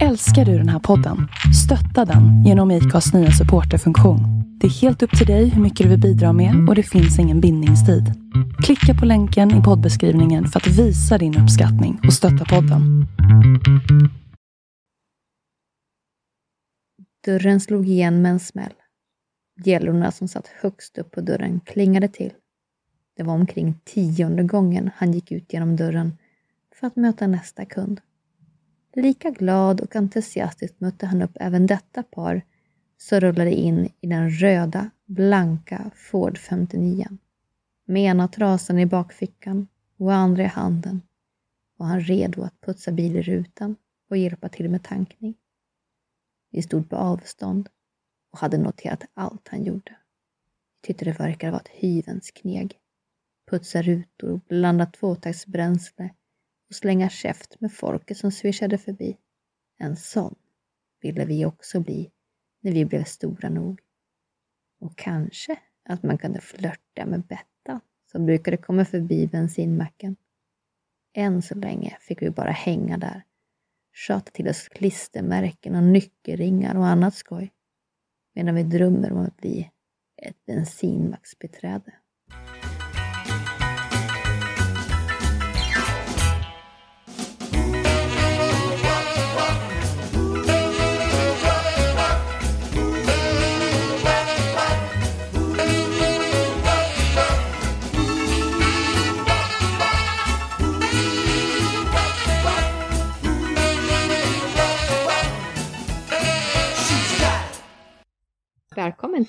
Älskar du den här podden? Stötta den genom IKAs nya supporterfunktion. Det är helt upp till dig hur mycket du vill bidra med och det finns ingen bindningstid. Klicka på länken i poddbeskrivningen för att visa din uppskattning och stötta podden. Dörren slog igen med en smäll. Gällorna som satt högst upp på dörren klingade till. Det var omkring tionde gången han gick ut genom dörren för att möta nästa kund. Lika glad och entusiastiskt mötte han upp även detta par som rullade in i den röda, blanka Ford 59. Med ena trasan i bakfickan och andra i handen var han redo att putsa bilrutan och hjälpa till med tankning. Vi stod på avstånd och hade noterat allt han gjorde. Vi tyckte det verkade vara ett hyvens kneg. Putsa rutor, blanda tvåtaktsbränsle och slänga käft med folket som svischade förbi. En sån ville vi också bli när vi blev stora nog. Och kanske att man kunde flörta med Bettan som brukade komma förbi bensinmacken. Än så länge fick vi bara hänga där, tjata till oss klistermärken och nyckelringar och annat skoj, medan vi drömmer om att bli ett bensinmacksbeträde.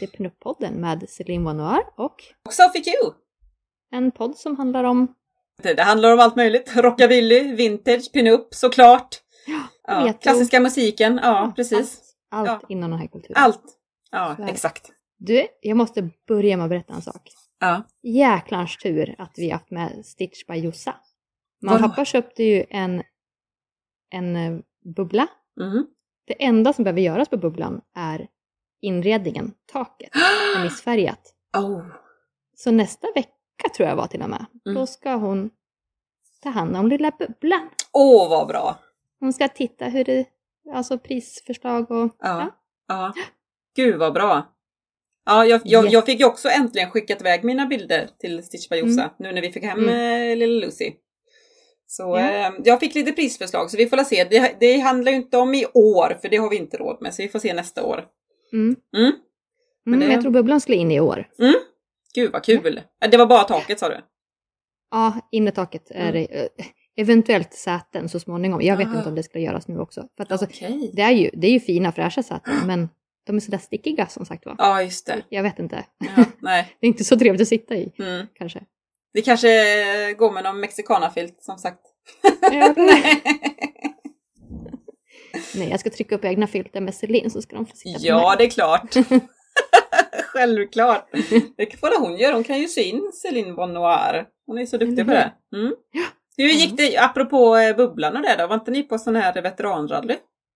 Till Pinup-podden med Céline Vanoir och Och Sophie Q! en podd som handlar om Det, det handlar om allt möjligt. Rockabilly, vintage, pinup såklart. Ja, retro. klassiska musiken, ja precis. allt, allt Ja. inom den här kulturen. Allt. Ja, exakt. Du, jag måste börja med att berätta en sak. Ja. Jäklans tur att vi haft med Stitch by Jossa. Mamma och pappa köpte ju en, en eh, bubbla. Mhm. Det enda som behöver göras på bubblan är inredningen, taket, är missfärgat. Oh. Så nästa vecka tror jag var till och med, Mm. då ska hon ta hand om lilla bubblan. Åh, vad bra! Hon ska titta hur det, alltså prisförslag och Ja. ja. Gud vad bra! Ja, jag, jag, jag fick ju också äntligen skickat iväg mina bilder till Stitch by Jossa nu när vi fick hem Mm. eh, lilla Lucy. Så Ja. eh, jag fick lite prisförslag så vi får se. Det, det handlar ju inte om i år för det har vi inte råd med så vi får se nästa år. Mm. Mm. Mm, det- Jag tror bubblan skulle in i år. Mm. Gud vad kul! Eh, Det var bara taket sa du? Ja, innertaket är det, eh, eventuellt säten så småningom. Jag vet Aha. inte om det ska göras nu också. För att alltså, Okej. det, är ju, det är ju fina fräscha säten, men de är sådär stickiga som sagt var. Ja, just det. Jag vet inte. Ja, nej. Det är inte så trevligt att sitta i, Mm. kanske. Det kanske går med någon mexicanafilt som sagt. Ja, nej. nej, jag ska trycka upp egna filter med Celine så ska de få sitta på ja, mig. det är klart. Självklart. Det får hon göra. Hon kan ju sy in Céline Bonnoir. Hon är så duktig på det. Mm. Hur gick det, apropå eh, bubblan och det då? Var inte ni på sån här veteranrally?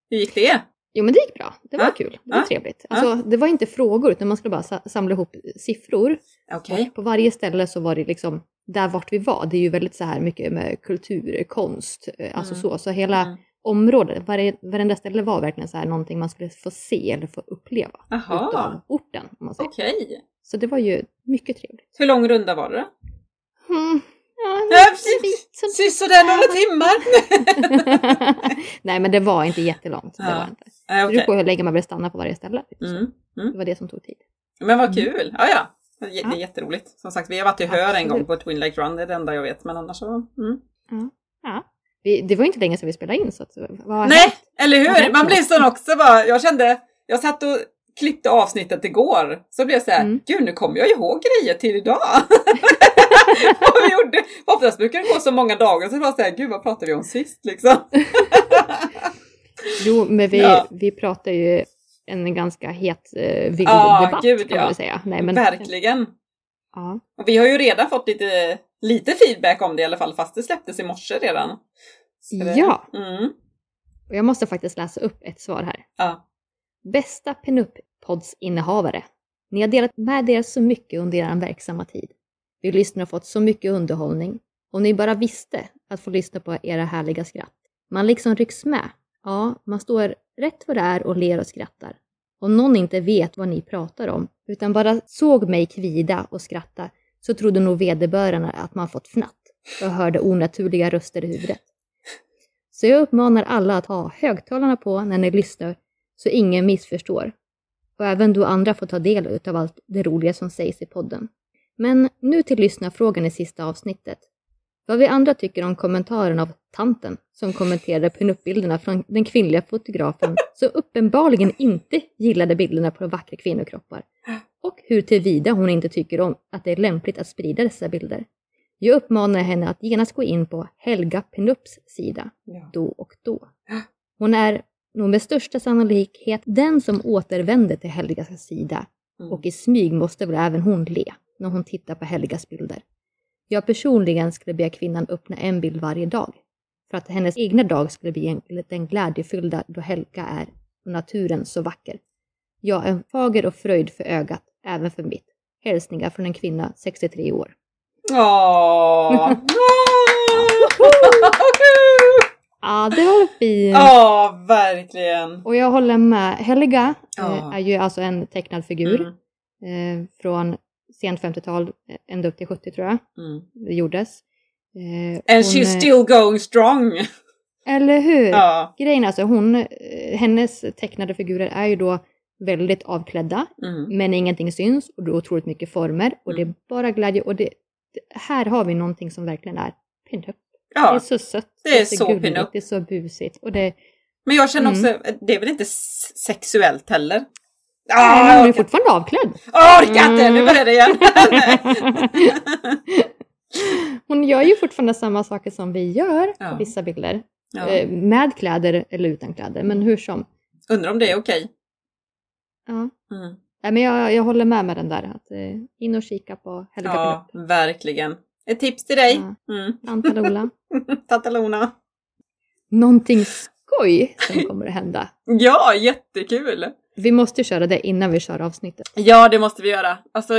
Hur gick det? Jo, men det gick bra. Det var Ja. kul. Det var Ja. trevligt. Alltså, Det var inte frågor, utan man skulle bara sa- samla ihop siffror. Och på varje ställe så var det liksom, där vart vi var, det är ju väldigt så här mycket med kultur, konst, eh, alltså Mm. så. Så hela Mm. Området, varje, varenda ställe var verkligen så här någonting man skulle få se eller få uppleva Jaha. utav orten. Om man säger. Okej. Så det var ju mycket trevligt. Hur lång runda var det? Mm. Ja, Sisådär några timmar. Nej men det var inte jättelångt. Det Ja. var inte. Nej, Det beror på hur länge man vill stanna på varje ställe. Mm. Det var det som tog tid. Men vad kul! Ja, ja. Det är- Det Ja. jätteroligt. Som sagt, vi har varit i Hör en gång på Twin Lake Run, det är det enda jag vet. Men annars så... Mm. Ja. Vi, det var inte länge sedan vi spelade in så att, vad Nej, hänt? eller hur? Man blir sån också bara. Jag kände, jag satt och klippte avsnittet igår. Så blev jag så här, Mm. gud nu kommer jag ihåg grejer till idag. vad vi gjorde. Oftast brukar det gå så många dagar så det var så här, gud vad pratade vi om sist liksom? Jo, men vi, Ja. vi pratar ju en ganska het eh, vild Ja, debatt gud, kan man ja. säga. Nej, men, Verkligen. Ja. Och vi har ju redan fått lite, lite feedback om det i alla fall, fast det släpptes i morse redan. Ja. Mm. Och jag måste faktiskt läsa upp ett svar här. Ja. Bästa Pinup-poddsinnehavare. Ni har delat med er så mycket under er verksamma tid. Vi lyssnare har fått så mycket underhållning. Om ni bara visste att få lyssna på era härliga skratt. Man liksom rycks med Ja, man står rätt vad det är och ler och skrattar. Om någon inte vet vad ni pratar om, utan bara såg mig kvida och skratta, så trodde nog vederbörande att man fått fnatt och hörde onaturliga röster i huvudet. Så jag uppmanar alla att ha högtalarna på när ni lyssnar så ingen missförstår. Och även då andra får ta del av allt det roliga som sägs i podden. Men nu till lyssnarfrågan i sista avsnittet. Vad vi andra tycker om kommentaren av tanten som kommenterade pinup-bilderna från den kvinnliga fotografen som uppenbarligen inte gillade bilderna på vackra kvinnokroppar. Och hur tillvida hon inte tycker om att det är lämpligt att sprida dessa bilder. Jag uppmanar henne att genast gå in på Helga Pinups sida, Ja. då och då. Hon är nog med största sannolikhet den som återvänder till Helgas sida Mm. och i smyg måste väl även hon le när hon tittar på Helgas bilder. Jag personligen skulle be kvinnan öppna en bild varje dag för att hennes egna dag skulle bli en, den glädjefyllda då Helga är och naturen så vacker. Ja, en fager och fröjd för ögat, även för mitt. Hälsningar från en kvinna, 63 år. Åh! Ja, det var fint. Ja, verkligen. Och jag håller med. Helga eh, Ja. är ju alltså en tecknad figur Mm. eh, från sent 50-tal, eh, ända upp till 70 tror jag Mm. det gjordes. Eh, And she's eh, still going strong. Eller hur? Ja. Grejen är alltså, hon, hennes tecknade figurer är ju då väldigt avklädda, Mm. men ingenting syns och det är otroligt mycket former och det Mm. är bara glädje och det, här har vi någonting som verkligen är pinup. Det är ja. så sött, Det är så gulligt, pinup. det är så busigt och det, Men jag känner också, Mm. det är väl inte sexuellt heller? ah, Ah, hon är fortfarande avklädd. jag orkar inte, nu Mm. börjar det igen. hon gör ju fortfarande samma saker som vi gör Ja. på vissa bilder. ja. Eh, med kläder eller utan kläder, men hur som. Undrar om det är okej. Ja. Mm. Nej, men jag, jag håller med med den där. Att, eh, in och kika på Helga Ja, Pinup. verkligen. Ett tips till dig. Ja. Mm. Tanta Lola. Tanta Lona. Någonting skoj som kommer att hända. Ja, jättekul! Vi måste köra det innan vi kör avsnittet. Ja, det måste vi göra. Alltså,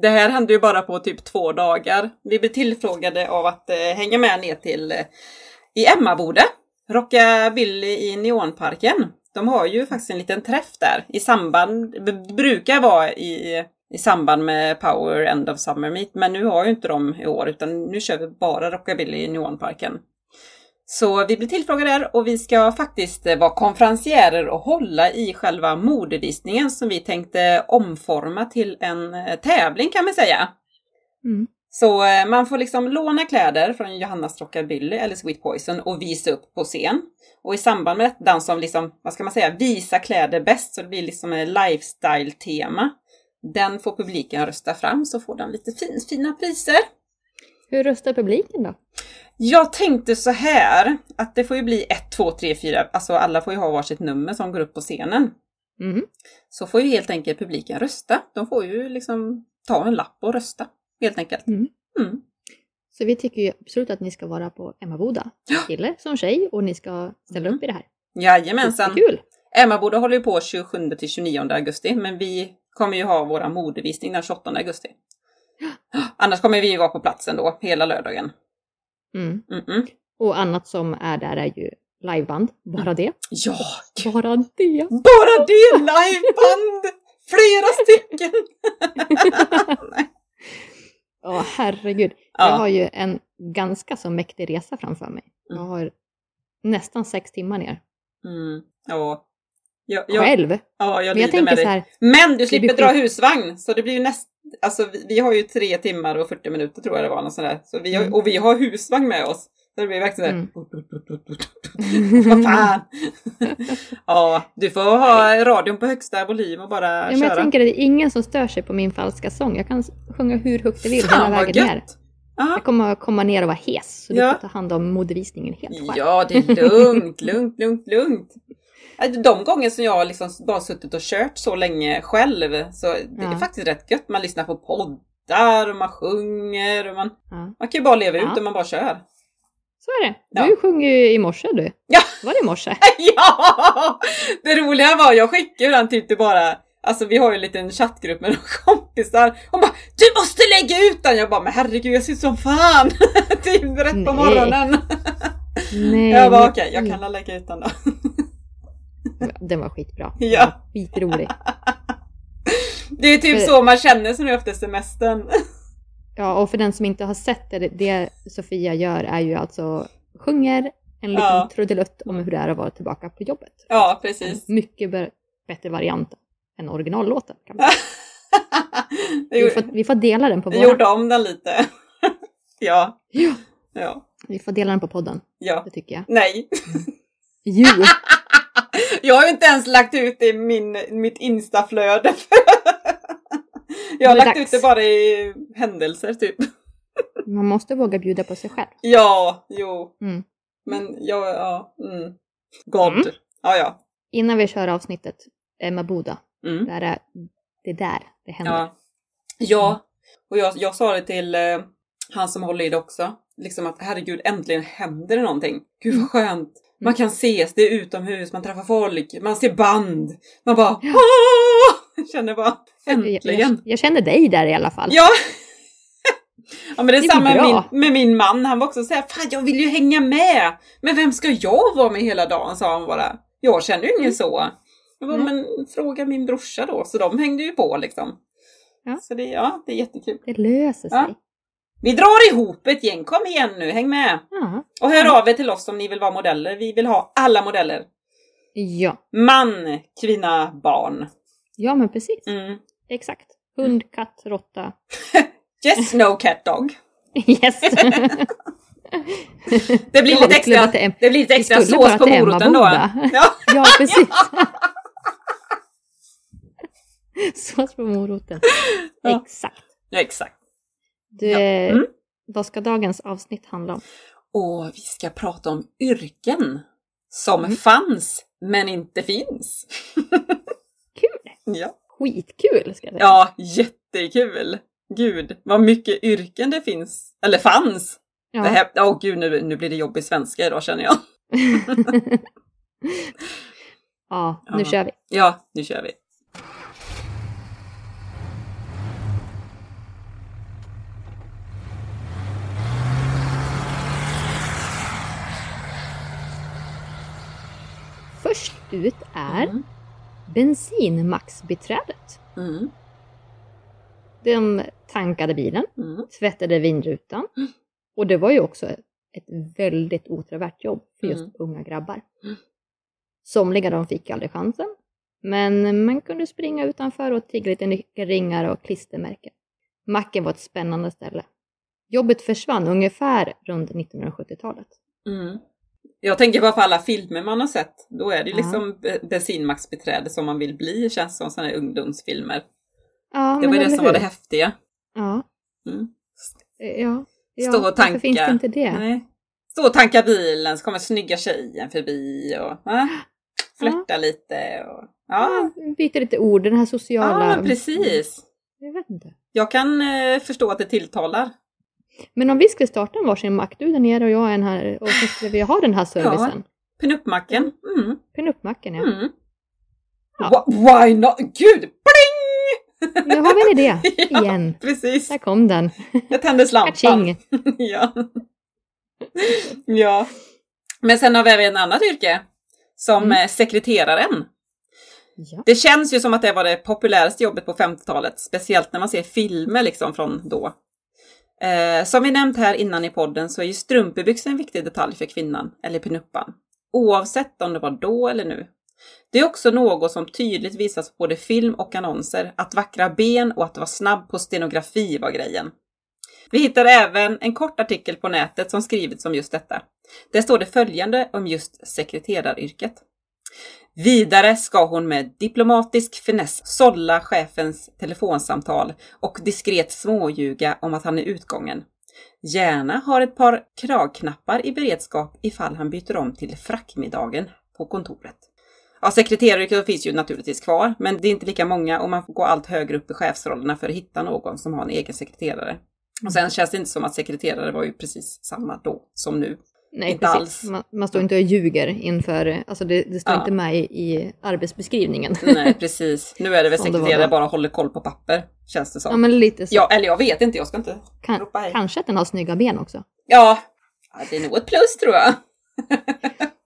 det här hände ju bara på typ två dagar. Vi blev tillfrågade av att eh, hänga med ner till eh, i Emmaboda, Rockabilly i Neonparken. De har ju faktiskt en liten träff där i samband, det brukar vara i, i samband med Power End of Summer Meet, men nu har ju inte de i år utan nu kör vi bara Rockabilly i Neonparken. Så vi blir tillfrågade där och vi ska faktiskt vara konferencierer och hålla i själva modevisningen som vi tänkte omforma till en eh, tävling kan man säga. Mm. Så eh, man får liksom låna kläder från Johannas Rockabilly eller Sweet Poison och visa upp på scen. Och i samband med detta, den som liksom, vad ska man säga, visar kläder bäst, så det blir liksom en lifestyle-tema. Den får publiken rösta fram så får den lite fin, fina priser. Hur röstar publiken då? Jag tänkte så här, att det får ju bli 1, 2, 3, 4, alltså alla får ju ha varsitt nummer som går upp på scenen. Mm. Så får ju helt enkelt publiken rösta. De får ju liksom ta en lapp och rösta, helt enkelt. Mm. Mm. Så vi tycker ju absolut att ni ska vara på Emmaboda, kille som tjej, och ni ska ställa Mm. upp i det här. Jajamensan. Kul! Emmaboda håller ju på 27 till 29 augusti, men vi kommer ju ha våra modevisning den 28 augusti. Annars kommer vi ju vara på platsen då, hela lördagen. Mm. Och annat som är där är ju liveband, bara det. Ja! Bara det! Bara det! Liveband! Flera stycken! Nej. Åh herregud. Ja. Jag har ju en ganska så mäktig resa framför mig. Jag Mm. har nästan sex timmar ner. Mm. Ja. Jag, jag, Själv. ja, jag Men jag lider med tänker dig. så här, Men du slipper dra husvagn, så det blir ju näst... Alltså vi, vi har ju tre timmar och 40 minuter tror jag det var, något sånt där. Så vi har, Mm. Och vi har husvagn med oss. Så det blir verkligen Mm. Vad fan! ja, du får ha radion på högsta volym och bara ja, men köra. jag tänker att det är ingen som stör sig på min falska sång. Jag kan sjunga hur högt jag vill hela Fan vad vägen ner. Ja. Jag kommer komma ner och vara hes. Så Ja. du får ta hand om modevisningen helt själv. Ja, det är lugnt, lugnt, lugnt, lugnt. Alltså, De gånger som jag liksom bara suttit och kört så länge själv, så det är faktiskt rätt gött. Man lyssnar på poddar och man sjunger och man, Ja. man kan ju bara leva ut Ja. och man bara kör. Så är det. Ja. Du sjöng ju i morse du. Ja. Var det i morse? ja! Det roliga var, jag skickade ju den typ till bara, alltså vi har ju en liten chattgrupp med några kompisar. Hon bara, du måste lägga ut den! Jag bara, men herregud jag ser ut som fan! typ rätt på morgonen. Nej, Jag bara okej, jag kan lägga ut den då. Den var skitbra. Ja. Skitrolig. Det är typ För- så man känner sig nu efter semestern. Ja, och för den som inte har sett det, det Sofia gör är ju alltså sjunger en liten Ja. trudelutt om hur det är att vara tillbaka på jobbet. Ja, En precis. mycket be- bättre variant än originallåten. Kan man Vi, får, vi får dela den på jag våra. gjorde om den lite. ja. Ja. Ja. Vi får dela den på podden, Ja. det tycker jag. Nej. Jo! Jag har ju inte ens lagt ut det i min, mitt instaflöde. jag har är lagt dags. ut det bara i händelser typ. Man måste våga bjuda på sig själv. Ja, jo. Mm. Men jag, ja. Mm. God. Mm. Ja, ja. Innan vi kör avsnittet, Emma Boda, Mm. där är det där det händer. Ja. Ja. Och jag, jag sa det till eh, han som håller i det också. Liksom att herregud, äntligen händer det någonting. Gud vad skönt. Man kan ses, det är utomhus, man träffar folk, man ser band. Man bara Ja. Jag känner bara äntligen. jag, jag känner dig där i alla fall. Ja! ja men det är Det samma med min, med min man. Han var också såhär, fan jag vill ju hänga med. Men vem ska jag vara med hela dagen? sa han bara. Jag känner ju ingen Mm. så. Jag bara, Nej. men fråga min brorsa då. Så de hängde ju på liksom. Ja. Så det, ja, det är jättekul. Det löser sig. Ja. Vi drar ihop ett gäng, kom igen nu, häng med! Ja. Och hör av er till oss om ni vill vara modeller. Vi vill ha alla modeller. Ja, Man, kvinna, barn. Ja men precis. Mm. Exakt. Hund, katt, råtta. Yes, no cat dog. Yes! Det blir Ja, lite extra, det blir lite extra sås på moroten då. Ja. ja, precis. Sås på moroten. Ja. Exakt. ja, exakt. Du, Ja. Mm. Vad ska dagens avsnitt handla om? Och vi ska prata om yrken som Mm. fanns men inte finns. Ja. Skitkul ska jag säga. ja, jättekul! Gud, vad mycket yrken det finns. Eller fanns! Ja. Det här, åh gud, nu, nu blir det jobbig svenska idag känner jag. ja, nu Ja. kör vi. Ja, nu kör vi. Först ut är Mm. Bensinmaxbiträdet. Mm. De tankade bilen, Mm. tvättade vindrutan. Mm. Och det var ju också ett väldigt åtråvärt jobb för just Mm. unga grabbar. Mm. Somliga de fick aldrig chansen. Men man kunde springa utanför och tigga lite nyckelringar och klistermärken. Macken var ett spännande ställe. Jobbet försvann ungefär runt 1970-talet. Mm. Jag tänker bara på alla filmer man har sett. Då är det ju Ja. liksom be- bensinmaxbiträde som man vill bli, känns som sådana här ungdomsfilmer. Ja, Det var det som var det hur? häftiga. Ja, Mm. ja. ja Stå och varför tanka. finns det inte det? Nej. Stå och tanka bilen, så kommer snygga tjejen förbi och va? flörta lite. Och, ja. Ja, byter lite ord, den här sociala... ja, precis. Jag vet inte. Jag kan eh, förstå att det tilltalar. Men om vi skulle starta en varsin mack, du där nere och jag en här, och så skulle vi ha den här servicen. Pinup-macken. Mm. Pinup-macken, ja. Mm. Ja. Why not? Gud! Pling! Nu har vi en idé Ja, igen. Precis. Där kom den. Jag tände slampan. Kaching! ja. ja. Men sen har vi även ett annat yrke. Som Mm. sekreteraren. Ja. Det känns ju som att det var det populäraste jobbet på 50-talet. Speciellt när man ser filmer liksom från då. Eh, som vi nämnt här innan i podden så är ju strumpbyxor en viktig detalj för kvinnan, eller pinuppan. Oavsett om det var då eller nu. Det är också något som tydligt visas på både film och annonser, att vackra ben och att vara snabb på stenografi var grejen. Vi hittar även en kort artikel på nätet som skrivits om just detta. Där står det följande om just sekreteraryrket. Vidare ska hon med diplomatisk finess sålla chefens telefonsamtal och diskret småljuga om att han är utgången. Gärna har ett par kragknappar i beredskap ifall han byter om till frackmiddagen på kontoret. Ja, sekreteraryrket finns ju naturligtvis kvar, men det är inte lika många och man får gå allt högre upp i chefsrollerna för att hitta någon som har en egen sekreterare. Och sen känns det inte som att sekreterare var ju precis samma då som nu. Nej, Inte precis. alls. Man, man står inte och ljuger inför, alltså det, det står Ja. inte med i, i arbetsbeskrivningen. Nej, precis. Nu är det väl det sekreterare bara håller koll på papper, känns det Ja, som. men lite så. Ja, eller jag vet inte, jag ska inte kan, ropa hej. kanske att den har snygga ben också. Ja, ja, det är nog ett plus tror jag.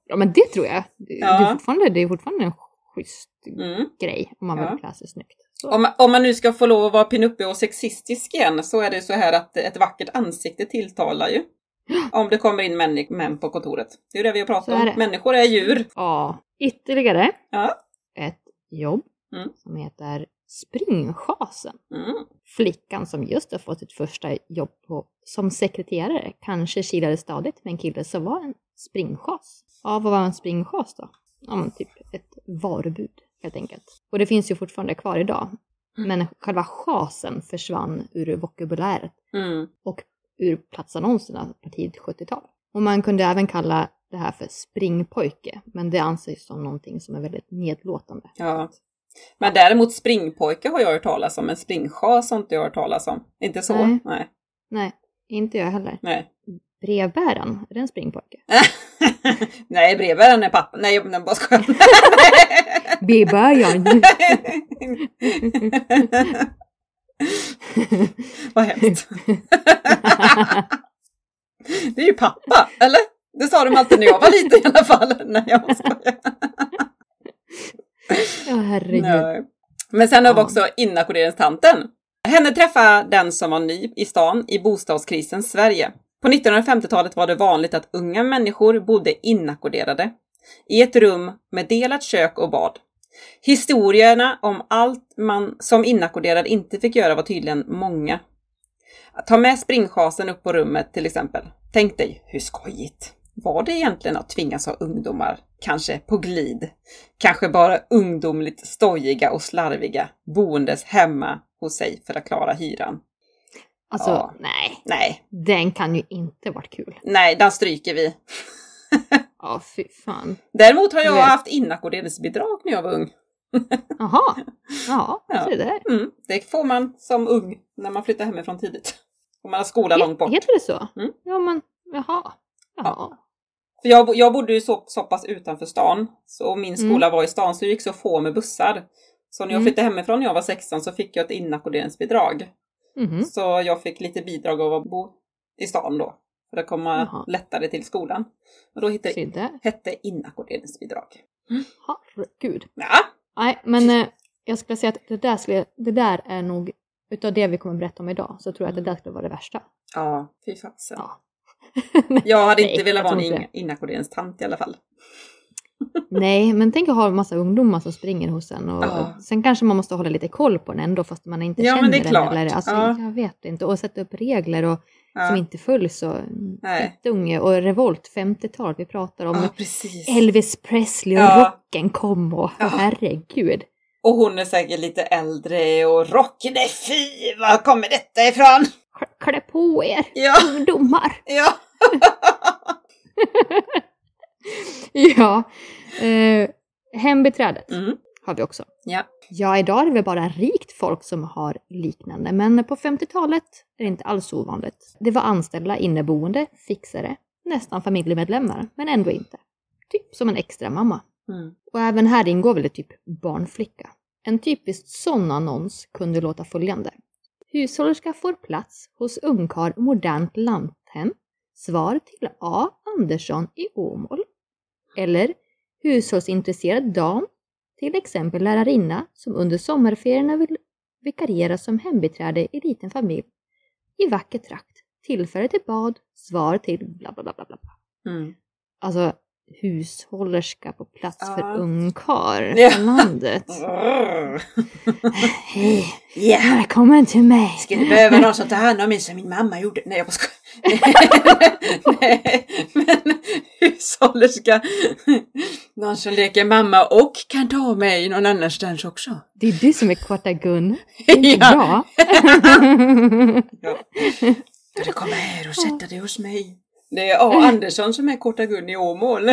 Ja men det tror jag. Det, Ja. det, är, fortfarande, det är fortfarande en schysst Mm. grej om man Ja. vill klä sig snyggt. Om, om man nu ska få lov att vara pinuppig och sexistisk igen så är det så här att ett vackert ansikte tilltalar ju. Om det kommer in män, på kontoret. Det är det vi har pratat om. Människor är djur. Ja, ytterligare Ja. ett jobb Mm. som heter springchasen. Mm. Flickan som just har fått sitt första jobb på, som sekreterare kanske kilade stadigt med en kille som var en springchas. Ja, vad var en springchas då? Ja, men typ ett varubud helt enkelt. Och det finns ju fortfarande kvar idag. Mm. Men själva chasen försvann ur vokabuläret Mm. och ur platsannonserna på tidigt 70-tal. Och man kunde även kalla det här för springpojke, men det anses som någonting som är väldigt nedlåtande. Ja. Men däremot springpojke har jag hört talas om, men springchas har inte jag hört talas om. Inte så? Nej. Nej. Nej, inte jag heller. Nej. Brevbäraren, är det en springpojke? Nej, brevbäraren är pappa. Nej, jag bara skojar. Brevbäraren! Vad hemskt. Det är ju pappa, eller? Det sa de alltid när jag var liten i alla fall. Nej, jag skojar. Ja, herregud. Nej. Men sen har vi också inackorderingstanten. Henne träffade den som var ny i stan i bostadskrisens Sverige. På 1950-talet var det vanligt att unga människor bodde inackorderade i ett rum med delat kök och bad. Historierna om allt man som inackorderad inte fick göra var tydligen många. Att ta med springchasen upp på rummet till exempel. Tänk dig, hur skojigt var det egentligen att tvingas ha ungdomar, kanske på glid, kanske bara ungdomligt stojiga och slarviga, boendes hemma hos sig för att klara hyran? Alltså, Ja. nej. Nej, Den kan ju inte varit kul. nej, den stryker vi. Ja, fy fan. Däremot har jag vet. haft inackorderingsbidrag när jag var ung. Jaha. Ja, Ja. där. Mm, det får man som ung när man flyttar hemifrån tidigt. Om man har skola långt bort. Heter det så? Mm. Ja, men jaha. Jaha. För jag, jag bodde ju så, så pass utanför stan, så min Mm. skola var i stan, så det gick så få med bussar. Så när jag Mm. flyttade hemifrån när jag var 16 så fick jag ett inackorderingsbidrag. Mhm. Så jag fick lite bidrag av att bo i stan då. För att komma Jaha. lättare till skolan. Och då hette, hette inackorderingsbidrag. Herregud. Ja, Nej, men eh, jag skulle säga att det där, skulle, det där är nog, utav det vi kommer berätta om idag, så tror jag att det där skulle vara det värsta. ja fy fasen. Ja. Jag hade Nej, inte velat jag vara en inackorderingstant i alla fall. Nej, men tänk att ha en massa ungdomar som springer hos en och Ja. sen kanske man måste hålla lite koll på den ändå fast man inte Ja, känner men det är den. klart. Eller, alltså, Ja. Jag vet inte. Och sätta upp regler och, Ja, som inte. Och, Nej. Jätteunge. Och revolt, 50-tal, vi pratar om ja. Elvis Presley och Ja. rocken kom och Ja. herregud. Och hon är säkert lite äldre och rocken är fy, var kommer detta ifrån? Klä på er, Ja, ungdomar! ja. Ja. Eh, hembiträdet Mm. Har vi också. Ja. Ja, idag är det väl bara rikt folk som har liknande, men på 50-talet är det inte alls ovanligt. Det var anställda inneboende, fixare, nästan familjemedlemmar, men ändå inte. Typ som en extra mamma. Mm. Och även här ingår väl typ barnflicka. En typisk sån annons kunde låta följande. Hushållerska får plats hos ungkarl Modernt Lanthem. Svar till A. Andersson i Åmål. Eller hushållsintresserad dam, till exempel lärarinna som under sommarferierna vill vikariera som hembiträde i liten familj i vacker trakt. Tillfälle till bad, svar till bla bla bla bla bla. Mm. Alltså hushållerska på plats Ja. för ungkarl Ja. landet. Hej, Ja, välkommen till mig! skulle behöva någon som tar hand om mig som min mamma gjorde. Nej, jag bara skojar. Nej, men hushållerska. Någon som leker mamma och kan ta mig någon annanstans också. Det är du som är korta Gun. Det är inte Ja. bra. Ja. Ska du komma här och sätta dig hos mig? Det är A. Andersson som är korta Gun i Åmål.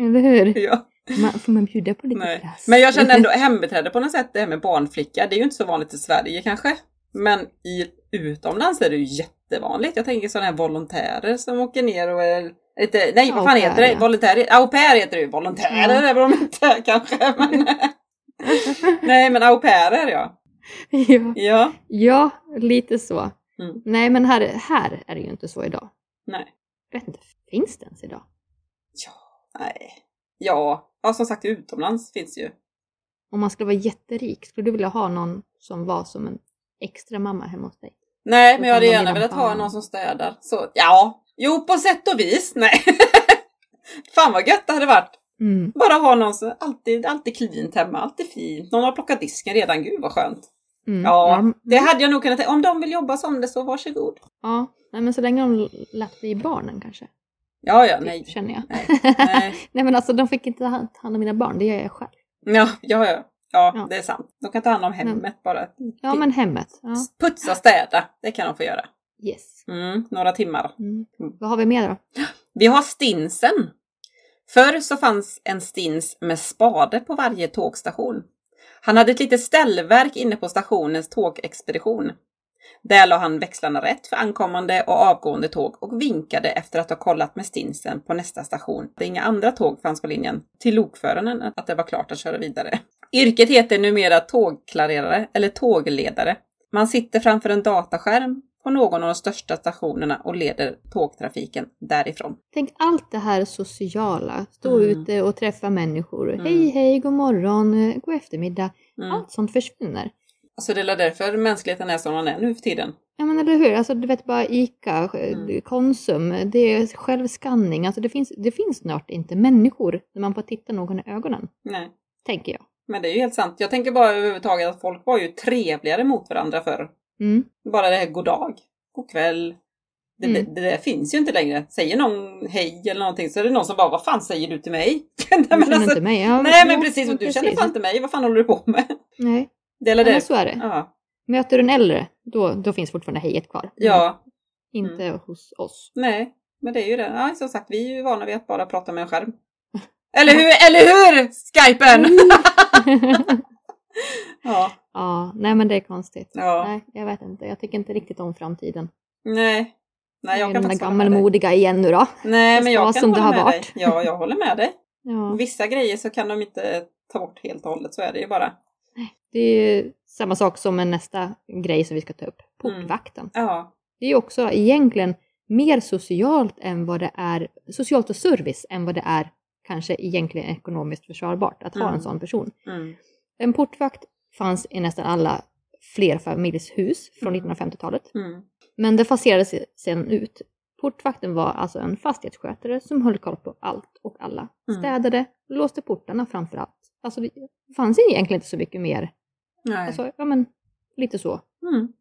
Eller hur? Ja. Man, får man bjuda på lite Nej. glass? Men jag känner ändå hembiträde på något sätt, det här med barnflicka, det är ju inte så vanligt i Sverige kanske. Men i utomlands är det ju jättevanligt. Jag tänker sådana här volontärer som åker ner och är lite, nej vad fan heter det? ja. Volontärer? Au pair heter det ju. Volontärer Ja. är väl de inte kanske. Men, nej men au pairer ja. ja. Ja. ja, lite så. Mm. Nej, men här, här är det ju inte så idag. Nej. Jag vet inte, finns det ens idag? Ja. Nej. Ja, ja som sagt utomlands finns ju. Om man skulle vara jätterik, skulle du vilja ha någon som var som en extra mamma hemma hos dig? Nej, men jag hade gärna velat ha någon som städar. Så ja, jo på sätt och vis. Nej. Fan vad gött det hade varit. Mm. Bara ha någon som alltid, alltid cleant hemma, alltid fint. Någon har plockat disken redan, gud vad skönt. Mm. Ja, ja. det hade jag nog kunnat tänka. Om de vill jobba som det så varsågod. ja. Nej, men så länge de lät bli barnen kanske. Ja, ja, nej. Känner jag. Nej, nej. Nej men alltså de fick inte ta hand om mina barn, det gör jag själv. Ja, ja, ja. Ja, Ja. det är sant. De kan ta hand om hemmet bara. Ja men hemmet. Ja. Putsa, städa, det kan de få göra. Yes. Mm, några timmar. Mm. Vad har vi mer då? Vi har stinsen. Förr så fanns en stins med spade på varje tågstation. Han hade ett litet ställverk inne på stationens tågexpedition. Där la han växlarna rätt för ankommande och avgående tåg och vinkade efter att ha kollat med stinsen på nästa station. Det inga andra tåg fanns på linjen till lokföraren att det var klart att köra vidare. Yrket heter numera tågklarerare eller tågledare. Man sitter framför en dataskärm på någon av de största stationerna och leder tågtrafiken därifrån. Tänk allt det här sociala. Stå Mm. ute och träffa människor. Mm. Hej hej, god morgon, eh, god eftermiddag. Mm. Allt sånt försvinner. Alltså det är därför mänskligheten är som den är nu för tiden. Ja men eller hur, alltså du vet bara ICA, Mm. Konsum, det är självskanning. Alltså det finns, det finns snart inte människor när man får titta någon i ögonen. Nej. Tänker jag. Men det är ju helt sant. Jag tänker bara överhuvudtaget att folk var ju trevligare mot varandra förr. Mm. Bara det här god dag, god kväll. Det, Mm. det, det finns ju inte längre. Säger någon hej eller någonting så är det någon som bara, vad fan säger du till mig? nej, Du men känner alltså, inte mig. Ja, nej men ja, precis, ja, du känner precis. fan inte mig. Vad fan håller du på med? Nej, Det ja, men det. så är det. Ja. Möter du en äldre, då, då finns fortfarande hejet kvar. ja, Inte hos oss. nej. Men det är ju det. Ja, som sagt, vi är ju vana vid att bara prata med en skärm. Eller hur? Eller hur? Skypen! ja, ja, nej men det är konstigt. ja. Nej, jag vet inte. Jag tycker inte riktigt om framtiden. Nej. Nej, jag är kan den där dig. gammalmodiga igen nu då. Nej, men jag kan som det hålla har med dig. varit. Ja, jag håller med dig. Ja. Vissa grejer så kan de inte ta bort helt och hållet, så är det ju bara. Det är ju samma sak som med nästa grej som vi ska ta upp. Portvakten. Ja, Det är ju också egentligen mer socialt än vad det är, socialt och service än vad det är kanske egentligen ekonomiskt försvarbart att ha Mm. en sån person. mm. En portvakt fanns i nästan alla flerfamiljshus från Mm. 1950-talet. Mm. Men det faserades sen ut. Portvakten var alltså en fastighetsskötare som höll koll på allt och alla. Mm. Städade, låste portarna framför allt. Alltså det fanns egentligen inte så mycket mer. Nej. Alltså, ja men lite så. Mm.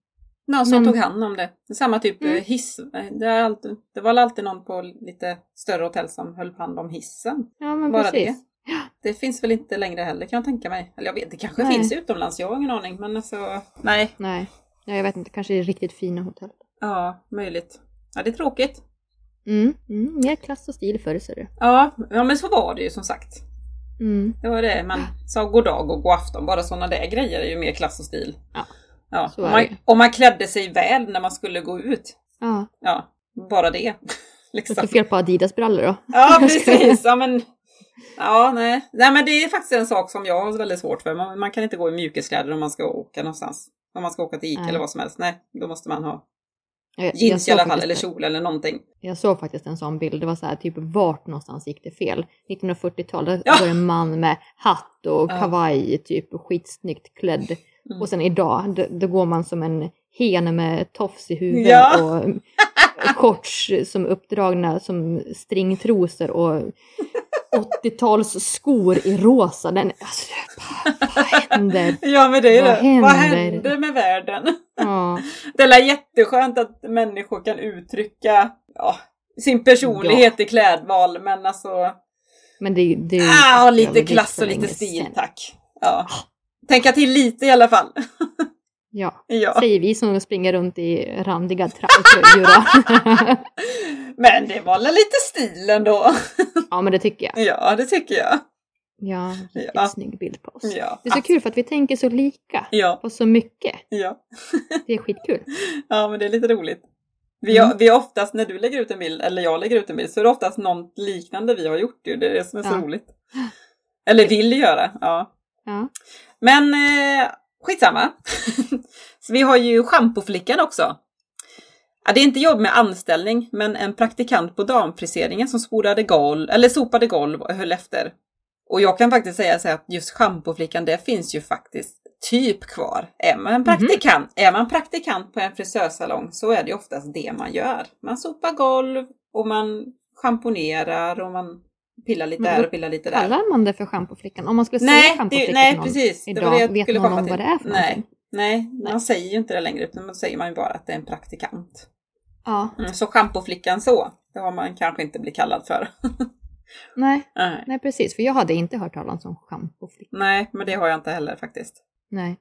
Någon som Men- tog hand om det. Samma typ Mm. eh, hiss. Det, är alltid, det var alltid någon på lite större hotell som höll hand om hissen. Ja men Bara precis. det. Det finns väl inte längre heller kan jag tänka mig. Eller jag vet, det kanske Nej. finns utomlands, jag har ingen aning. Men alltså, nej. Nej, ja, jag vet inte. Kanske är riktigt fina hotell. Ja, möjligt. Ja, det är tråkigt. Mm, mm, mer klass och stil förr ser du. Ja, ja, men så var det ju som sagt. Mm. Det var det man sa god dag och god afton. Bara sådana där grejer är ju mer klass och stil. Ja, ja. Om, man, om man klädde sig väl när man skulle gå ut. Ja, Ja, bara det. liksom. det är fel på Adidas-brallor då. Ja, precis. Ja, men, ja, nej. nej, men det är faktiskt en sak som jag har väldigt svårt för. Man, man kan inte gå i mjukiskläder om man ska åka någonstans. Om man ska åka till Ica Nej. eller vad som helst. Nej, då måste man ha Jag, jag, jeans i såg alla fall, eller kjol eller någonting. jag såg faktiskt en sån bild. Det var så här, typ vart någonstans gick det fel? 1940-tal, där Ja. var det en man med hatt och kavaj, typ skitsnyggt klädd. Mm. Och sen idag, då, går man som en hen med tofs i huvudet Ja. och shorts som uppdragna som stringtrosor och 80-tals skor i rosa. Den, alltså, vad, vad händer? Ja, men det är Vad det. Vad händer? händer med världen? Ja, Det är jätteskönt att människor kan uttrycka ja, sin personlighet i klädval, men alltså... men det, det är Ah, lite klass och lite stil, sedan. tack. Ja. Tänka till lite i alla fall. Ja, Ja. säger vi som springer runt i randiga tröjor. Men det var väl lite stil ändå. ja, men det tycker jag. Ja, det tycker jag. Ja, riktigt Ja. snygg bild på oss. Ja, Det är så kul för att vi tänker så lika ja, och så mycket. ja. Det är skitkul. ja, men det är lite roligt. Vi, Mm. har, vi har oftast, när du lägger ut en bild, eller jag lägger ut en bild, så är det oftast något liknande vi har gjort ju. Det är det som är så roligt. Eller vill göra, ja. Ja. Men eh, skitsamma. så vi har ju schampoflickan också. Ja, det är inte jobb med anställning, men en praktikant på damfriseringen som spolade golv, eller sopade golv och höll efter. Och jag kan faktiskt säga så att just schampoflickan, det finns ju faktiskt typ kvar. Är man Mhm. praktikant, är man praktikant på en frisörsalong så är det oftast det man gör. Man sopar golv och man schamponerar och man pillar lite här och pillar lite där. Kallar man det för schampoflickan? Om man skulle säga Nej, det, schampoflicka nej precis. Det idag, var det jag vet skulle någon komma om till. vad det är för nej, någonting? nej, Nej. man säger ju inte det längre utan man säger man ju bara att det är en praktikant. Ja, Mm, så schampoflickan så, det har man kanske inte blivit kallad för. nej, nej. nej precis. För jag hade inte hört talas om schampoflicka. nej, men det har jag inte heller faktiskt. Nej.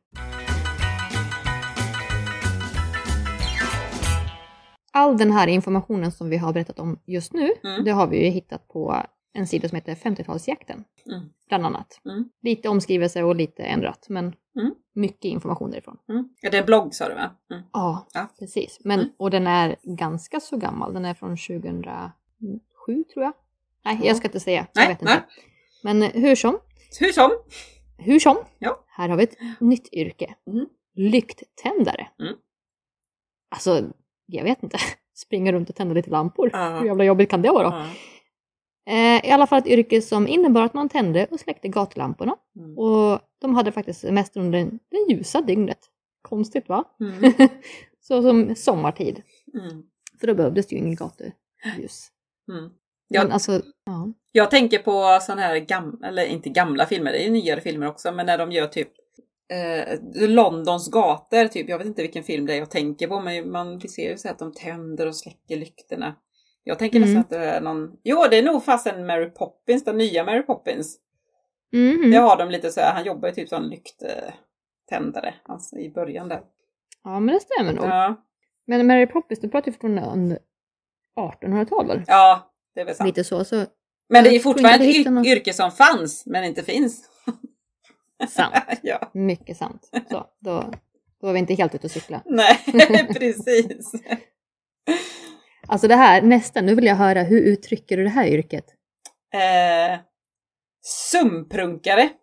All den här informationen som vi har berättat om just nu, Mm. det har vi ju hittat på en sida som heter 50-talsjakten. Mm. Bland annat. Mm. Lite omskrivelse och lite ändrat, men Mm. mycket information därifrån. Mm. Ja, det är en blogg sa du va? Mm. Ja, Ja. precis. Men, Mm. Och den är ganska så gammal. Den är från 2007 tror jag. Nej, Ja. jag ska inte säga. Nej, jag vet nej. inte. Men hur som, Hur som. hur som. Ja. Här har vi ett nytt yrke. Lykttändare. Alltså, jag vet inte. Springa runt och tända lite lampor. Ja. Hur jävla jobbigt kan det vara? Ja. Eh, I alla fall ett yrke som innebar att man tände och släckte gatulamporna. Mm. Och de hade faktiskt semester under den, den ljusa dygnet. Konstigt va? Mm. så som sommartid. Mm. För då behövdes det ju ingen gatuljus. Mm. Ja. Men alltså, ja. Jag tänker på sådana här gamla, eller inte gamla filmer, det är ju nyare filmer också, men när de gör typ eh, Londons gator, typ. Jag vet inte vilken film det är jag tänker på, men man ser ju så att de tänder och släcker lyktorna. Jag tänker Mm. nästan att det är någon, jo det är nog fasen Mary Poppins, den nya Mary Poppins. Mhm. Det har de lite så här, han jobbar ju typ som lykttändare, alltså i början där. ja, men det stämmer nog. Ja, Men Mary Poppins, du pratar ju från under 1800-tal väl? ja det är väl sant. Lite så, så Men det är fortfarande ett något. yrke som fanns, men inte finns. sant. ja, Mycket sant. Så, då, då är vi inte helt ute och cykla. nej, precis. Alltså det här, nästa, nu vill jag höra, hur uttrycker du det här yrket? Eh, sumprunkare.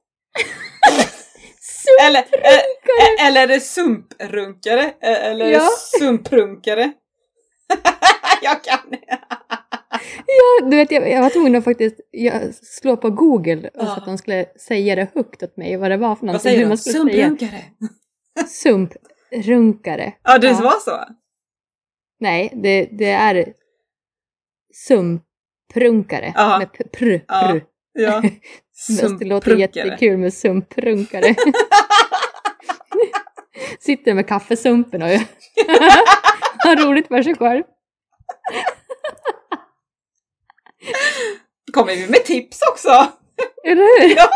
Eller, eh, eller är det sumprunkare? Eh, Eller Ja. sumprunkare? jag kan Ja, du vet, jag, jag var tvungen att faktiskt jag, slå på Google och så Ja. att de skulle säga det högt åt mig, vad det var för Vad någonting. säger du? man skulle Sumprunkare? säga. Sumprunkare. Ja, det var så? Nej, det, det är sumprunkare. Ja. Med pr, pr. Ja. Ja. Men Det låter jättekul med sumprunkare. Sitter med kaffesumpen och har roligt för sig själv. Kommer vi med tips också? Eller hur? Ja.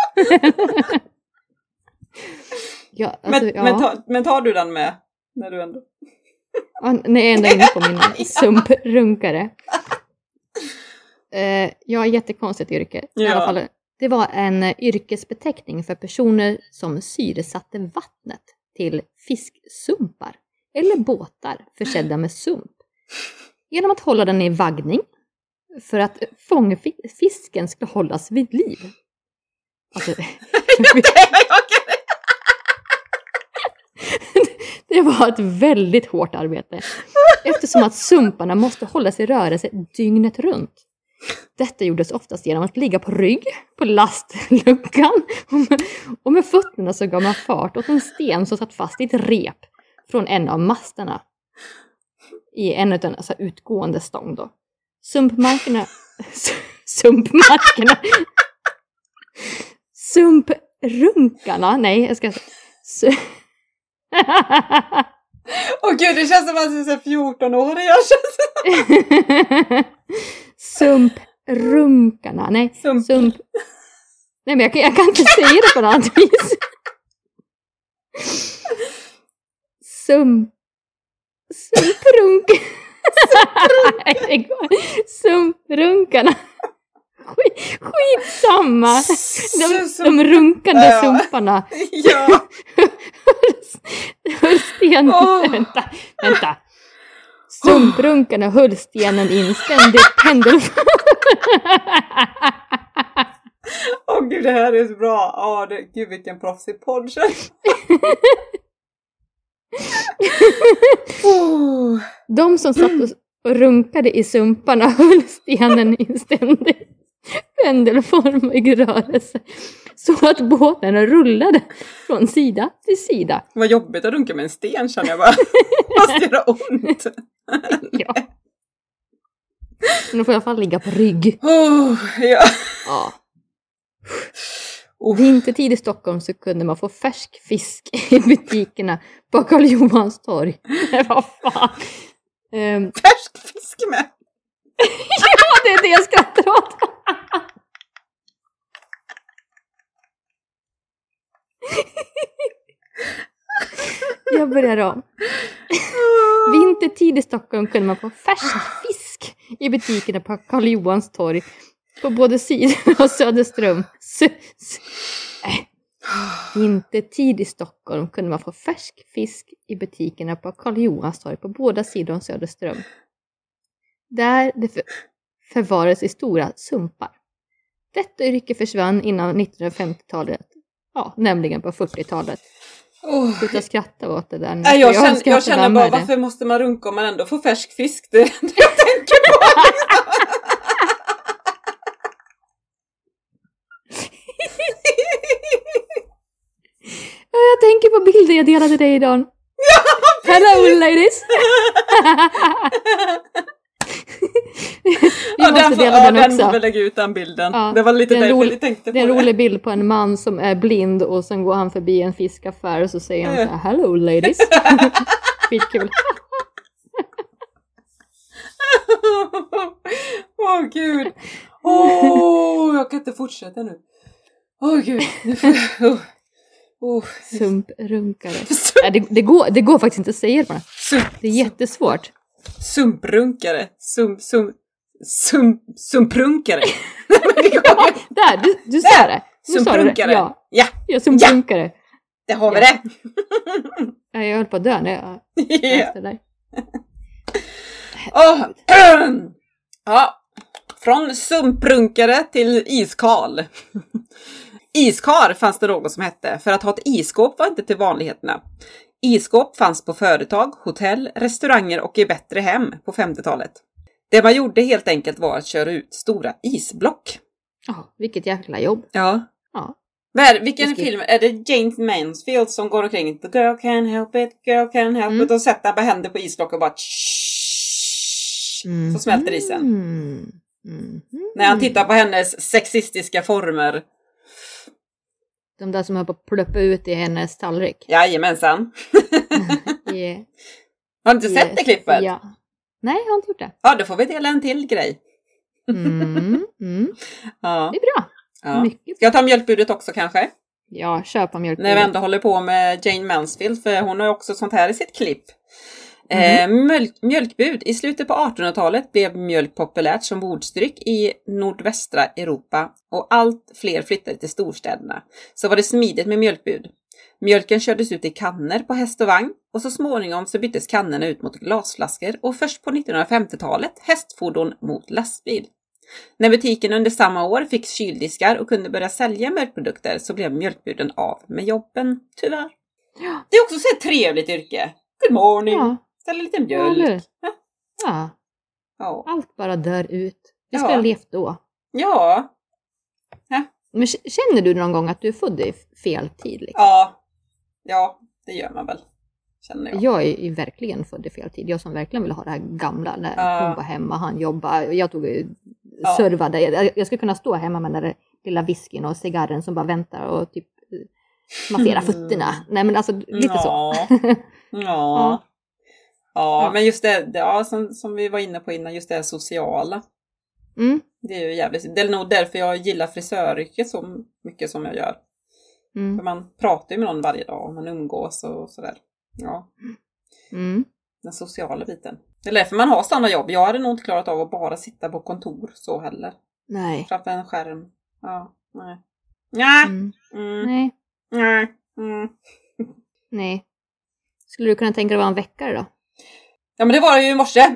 ja, alltså, men, ja. men, ta, men tar du den med? När du ändå... När jag ändå är inne på min sumprunkare. Eh, ja, jättekonstigt yrke. I Ja. alla fall, det var en eh, yrkesbeteckning för personer som syresatte vattnet till fisksumpar eller båtar försedda med sump. Genom att hålla den i vaggning för att fångfisken ska hållas vid liv. Alltså, Det Det var ett väldigt hårt arbete eftersom att sumparna måste hållas i rörelse dygnet runt. Detta gjordes oftast genom att ligga på rygg på lastluckan och med, och med fötterna så gav man fart åt en sten som satt fast i ett rep från en av masterna i en av den alltså, utgående stång då. Sumpmarkerna... Sumpmarkerna... Sumprunkarna, nej jag ska... Su- Åh gud, det känns som att du är 14-årig. Jag känns Sumprunkarna, nej. Sump. Sump... Nej men jag kan, jag kan inte säga det på något annat vis. Sum... Sumprunk... Sumprunkarna. Skit, skitsamma. De, de runkande Ja. sumparna Ja. höll stenen... Åh. Vänta, vänta. Sumprunkarna höll stenen instämd i pendel... Åh gud, det här är så bra. Åh, det, gud vilken proffsig podd. Oh. De som satt och- och runkade i sumparna höll stenen i en ständig pendelformig rörelse så att båten rullade från sida till sida. Vad jobbigt att runka med en sten känner jag bara. Måste göra ont. Ja. Men de får i alla fall ligga på rygg. Oh, ja. Ja. Oh. Vintertid i Stockholm så kunde man få färsk fisk i butikerna på Karl Johans torg. Vad fan. Ehm, Färsk fisk med. ja, det är det jag skrattar åt. Jag börjar om. Vintertid i Stockholm kunde man få färsk fisk i butikerna på Karl Johans torg på både sidor av Söderström. S- s- äh. Vintertid i Stockholm kunde man få färsk fisk i butikerna på Karl Johans torg på båda sidor om Söderström. Där det för- förvarades i stora sumpar. Detta yrke försvann innan 1950-talet. Ja, nämligen på 40-talet. Oh. Sluta skratta åt det där nu. Nej, jag, för känner, jag känner bara, varför måste man runka om man ändå får färsk fisk? Det är det jag tänker på. Ja, Jag tänker på bilder jag delade dig idag. Hello ladies! Vi ja, måste den, får, dela ja, den den får också. vi lägga ut den bilden. Ja, det var lite det därför rolig- jag tänkte på Det är en rolig bild på en man som är blind och sen går han förbi en fiskaffär och så säger han så här Hello ladies! Skitkul. Åh gud. Åh, jag kan inte fortsätta nu. Åh gud. Nu får jag... Oh. Oh. Sumprunkare. Nej, det, det, går, det går faktiskt inte att säga det bara. Sump, Det är jättesvårt. Sumprunkare. Sum, sum, sum, sumprunkare. Ju. Där, du, du sa det! Sa. Sumprunkare. Ja, Ja, jag sumprunkare. det har vi Ja. det. Jag höll på att dö när jag Ja. läste det. Åh, ja. Från sumprunkare till iskal. Iskar fanns det något som hette, för att ha ett iskåp var inte till vanligheterna. Iskåp fanns på företag, hotell, restauranger och i bättre hem på 50-talet. Det man gjorde helt enkelt var att köra ut stora isblock. Ja, vilket jäkla jobb. Ja. Ja. Är, vilken ska- film? Är det James Mansfield som går omkring The girl can help it, girl can help Mm. it och sätter bara händer på isblock och bara så smälter isen. Mm. Mhm. När han tittar på hennes sexistiska former. De där som höll på att pluppa ut i hennes tallrik. Jajamensan. Yeah. Har du inte sett det klippet? Ja. Nej, jag har inte gjort det. Ja, då får vi dela en till grej. Mm. Mm. Ja. Det är bra. ja. Mycket. Ska jag ta mjölkbudet också kanske? Ja, köpa mjölk. När vi ändå håller på med Jane Mansfield, för hon har också sånt här i sitt klipp. Mhm. Eh, mjölk, mjölkbud. I slutet på 1800-talet blev mjölk populärt som bordsdryck i nordvästra Europa och allt fler flyttade till storstäderna. Så var det smidigt med mjölkbud. Mjölken kördes ut i kannor på häst och vagn och så småningom så byttes kannorna ut mot glasflaskor och först på 1950-talet hästfordon mot lastbil. När butiken under samma år fick kyldiskar och kunde börja sälja mjölkprodukter så blev mjölkbuden av med jobben, tyvärr. Ja. Det är också så ett trevligt yrke. Good morning! Ja, Ställa lite mjölk. eller ja, Ja. allt bara dör ut. Vi skulle ha levt då. Ja. Men känner du någon gång att du är född i fel tid? Liksom? Ja. Ja, det gör man väl. Känner jag. Jag är ju verkligen född i fel tid. Jag som verkligen vill ha det här gamla. När Ja. hon var hemma, han jobbade. Jag tog ju Ja. servade. Jag, jag skulle kunna stå hemma med den där lilla whiskyn och cigarren som bara väntar och typ massera Mm. fötterna. Nej men alltså lite så. ja. Ja. ja. Ja. men just det, ja, som, som vi var inne på innan, just det här sociala. Mm, Det är ju jävligt, det är nog därför jag gillar frisöryrket så mycket som jag gör. mm, För man pratar ju med någon varje dag och man umgås och sådär. Ja, mm. den sociala biten. Det är därför man har sådana jobb. Jag hade nog inte klarat av att bara sitta på kontor så heller. Nej. Framför en skärm. Ja, nej. Nej. Mm. Mm. Nej. Nej. Mm. Nej. Skulle du kunna tänka dig att vara en väckare då? Ja men det var det ju i morse. Ah!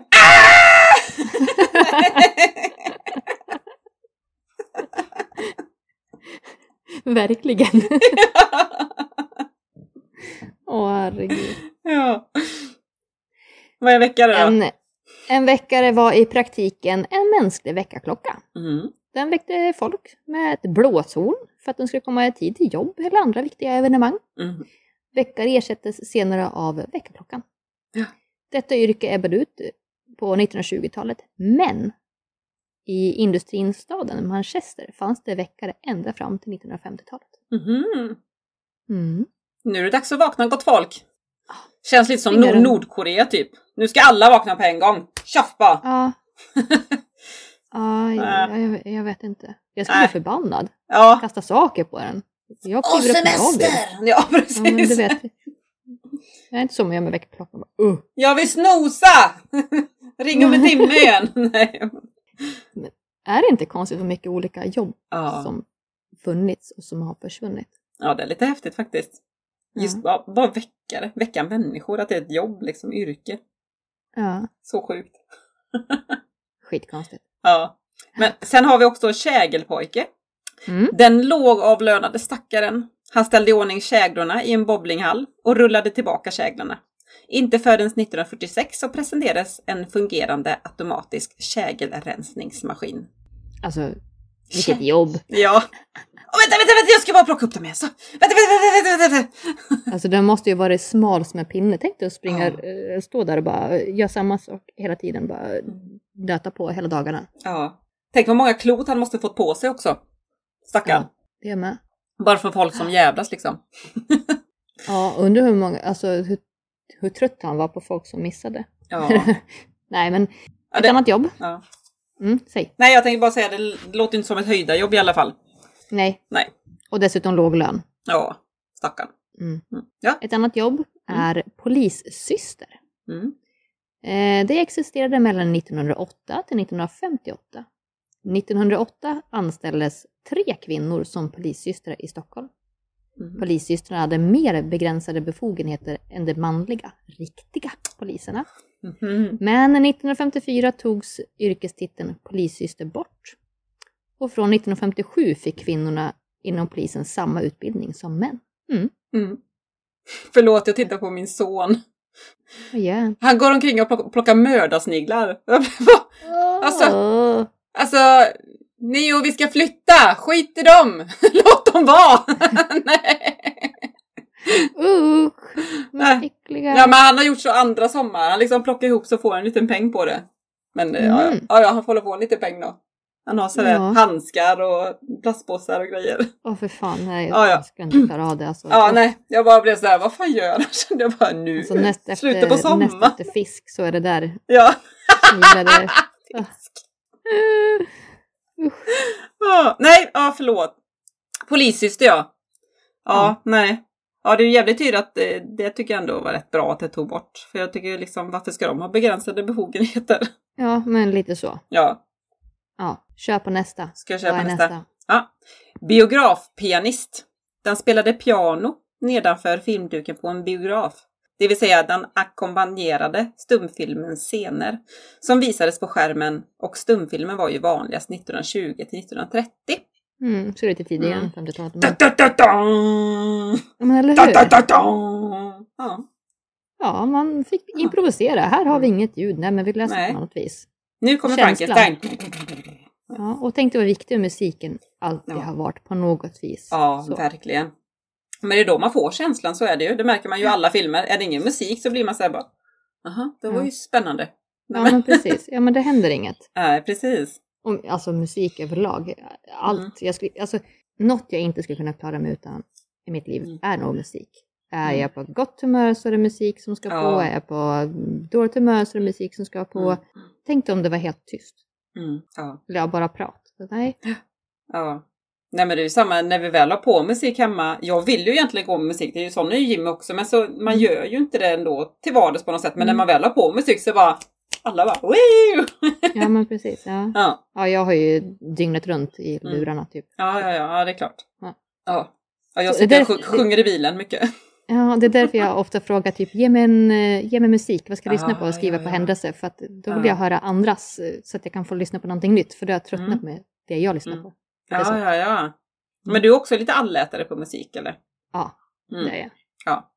Verkligen. Åh herregud. ja. Vad är väckare då? En, en väckare var i praktiken en mänsklig väckarklocka. Mm. Den väckte folk med ett blåshorn för att de skulle komma i tid till jobb eller andra viktiga evenemang. Mm. Väckare ersattes senare av väckarklockan. Ja. Detta yrke ebbade ut på 1920-talet, men i industristaden Manchester fanns det väckare ända fram till 1950-talet. Mhm. Mm. Nu är det dags att vakna gott folk. Känns lite som Nord-? Nordkorea typ. Nu ska alla vakna på en gång. Tjoff bara! Ja. Ja, jag, jag, jag vet inte. Jag skulle bli förbannad. Ja. Kasta saker på den. Jag kliver upp! Ja precis. Ja, men du vet. Det är inte så man gör med väckarklockan. Uh. Jag vill snosa! Ring om en timme igen. Nej. Är det inte konstigt hur mycket olika jobb Ja. som funnits och som har försvunnit? ja, det är lite häftigt faktiskt. Just Ja. bara, bara väckare, väcka människor, att det är ett jobb, liksom yrke. Ja, Så sjukt. skitkonstigt. Ja. Men sen har vi också kägelpojke. Mm. Den lågavlönade stackaren. Han ställde i ordning käglorna i en bowlinghall och rullade tillbaka käglarna. Inte förrän 1946 så presenterades en fungerande automatisk kägelrensningsmaskin. Alltså, vilket jobb. Ja. Oh, vänta, vänta, vänta, jag ska bara plocka upp dem igen. Så. Vänta, vänta, vänta, vänta, vänta. Alltså den måste ju vara smal som en pinne. Tänk dig att springa, Ja. eh, stå där och bara eh, göra samma sak hela tiden. Bara nöta på hela dagarna. Ja. Tänk vad många klot han måste fått på sig också. Stackarn. Ja, det är med. Bara för folk som jävlas liksom. Ja, undrar hur många, alltså hur, hur trött han var på folk som missade. Ja. Nej, men Ja, ett det- annat jobb. ja. Mm, säg. Nej, jag tänkte bara säga det låter inte som ett höjdarjobb i alla fall. Nej. Nej. Och dessutom låg lön. Ja, stackarn. Mm. Mm. Ja. Ett annat jobb är polissyster. Mm. Eh, det existerade mellan 1908 till 1958. 1908 anställdes tre kvinnor som polissystrar i Stockholm. Mm. Polissystrarna hade mer begränsade befogenheter än de manliga, riktiga poliserna. Mhm. Men 1954 togs yrkestiteln polissyster bort. Och från 1957 fick kvinnorna inom polisen samma utbildning som män. Mm. Mm. Förlåt, jag tittar på min son. Gör han? Går omkring och plock- plockar mördarsniglar. Alltså-. Alltså, Neo, vi ska flytta! Skit i dem! Låt dem vara! Nej. Usch, vad äckliga. Ja, men han har gjort så andra sommar. Han liksom plockar ihop så får han en liten peng på det. Men eh, ja, Mm. ja, ja, han får hålla på en liten peng då. Han har sådär Ja. handskar och plastpåsar och grejer. Åh för fan, nej, Ja, ja. jag ska inte klara av det. Alltså. Ja, nej, jag bara blev såhär, vad fan gör han? Kände jag bara nu. Alltså, näst efter, Slutet på näst sommar. efter fisk så är det där Ja. snigrade. Ja, nej, ja förlåt. Polissyster ja. Ja, Ja. nej. Ja, det är ju jävligt tydligt att det, det tycker jag ändå var rätt bra att det tog bort. För jag tycker liksom, varför ska de ha begränsade befogenheter? Ja, men lite så. Ja, Ja, kör på nästa. ska jag Vad köpa är nästa? Ja. Biografpianist. Den spelade piano nedanför filmduken på en biograf. Det vill säga den ackompanjerade stumfilmens scener som visades på skärmen och stumfilmen var ju vanligast 1920 till 1930. Mm, så lite tidigare Mm. än 50-talet. Da, Men, men eller Da, da, hur? da, da. Ja. Ja, man fick improvisera. Här har vi inget ljud. Nej, men vi det Nej. på något vis. Nu kommer. Frankenstein. Ja, och tänk dig vad viktig musiken alltid Ja. har varit på något vis. Ja, Så. verkligen. Men det är då man får känslan, så är det ju. Det märker man ju i alla filmer. Är det ingen musik så blir man såhär bara, Jaha, det var ju spännande. Ja, men precis. Ja, men det händer inget. Nej, precis. Om, alltså musik överlag. Allt. Mm. Jag skulle, alltså, något jag inte skulle kunna klara mig utan i mitt liv Mm. är nog musik. Är Mm. jag på gott humör så är det musik som ska på. Ja. Är jag på dåligt humör så är det musik som ska på. Mm. Tänk dig om det var helt tyst. Mm. Ja. Eller jag bara prat. Så, nej. ja. Nej men det är ju samma när vi väl har på musik hemma. Jag vill ju egentligen gå med musik, det är ju sån är ju Jimmy också. Men så, man gör ju inte det ändå till vardags på något sätt. Men när Mm. man väl har på musik så bara, alla bara Woo! Ja, men precis. Ja. Ja, ja, jag har ju dygnet runt i Mm. lurarna typ. ja, ja, ja, det är klart. Ja. Ja. Ja, jag sitter och sjung- sjunger i bilen mycket. Ja, det är därför jag ofta frågar typ, ge mig, en, eh, ge mig musik, vad ska jag lyssna på Ah, och skriva på ja. händelse? För att då vill Ja. jag höra andras eh, så att jag kan få lyssna på någonting nytt. För då har jag tröttnat Mm. med det jag lyssnar Mm. på. Det. Ja, ja, ja. Men du är också lite allätare på musik eller? Ja, Mm. det är jag. Ja.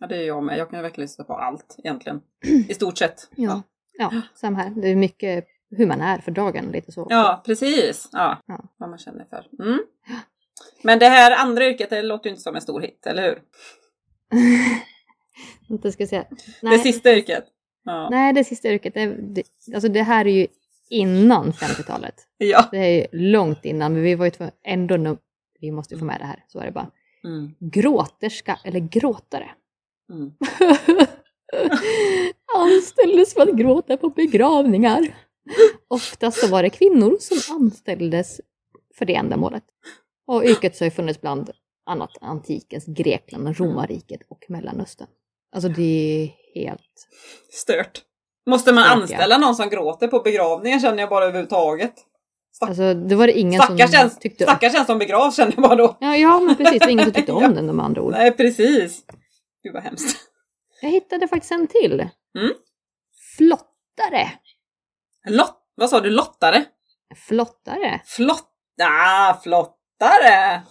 Ja, det är jag med. Jag kan ju verkligen lyssna på allt egentligen. I stort sett. Ja, ja samma här. Det är mycket hur man är för dagen, lite så. Ja, precis. Ja, Ja. vad man känner för. Mm. Men det här andra yrket, det låter ju inte som en stor hit, eller hur? Inte ska säga. Det Nej, sista yrket. Ja. nej, det sista yrket. Det, det, alltså det här är ju innan 50-talet. ja. Det är långt innan, men vi var ju ändå, nu- vi måste ju få med det här, så är det bara. Mm. Gråterska, eller gråtare. Mm. anställdes för att gråta på begravningar. Oftast så var det kvinnor som anställdes för det ändamålet. Och yrket har ju funnits bland annat antikens Grekland, romarriket och Mellanöstern. Alltså det är helt... Stört. Måste man anställa någon som gråter på begravningen känner jag bara överhuvudtaget. Alltså det var det ingen Stackars som den, tyckte om. stackars den som begravs känner jag bara då. Ja, ja, men precis. Det var ingen som tyckte Ja. om den med andra ord. Nej, precis. Gud vad hemskt. Jag hittade faktiskt en till. Mm. Flottare. Lott, vad sa du? Lottare? Flottare. Flott... Ah, flottare!